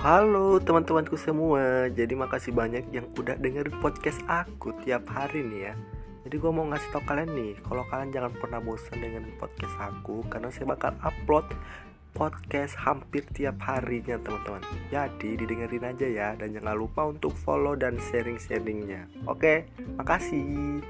Halo teman-temanku semua Jadi makasih banyak yang udah dengerin podcast aku tiap hari nih ya. Jadi gue mau ngasih tau kalian nih Kalau kalian jangan pernah bosan dengan podcast aku Karena saya bakal upload podcast hampir tiap harinya teman-teman. Jadi didengerin aja ya Dan jangan lupa untuk follow dan sharing-sharingnya. Oke, makasih.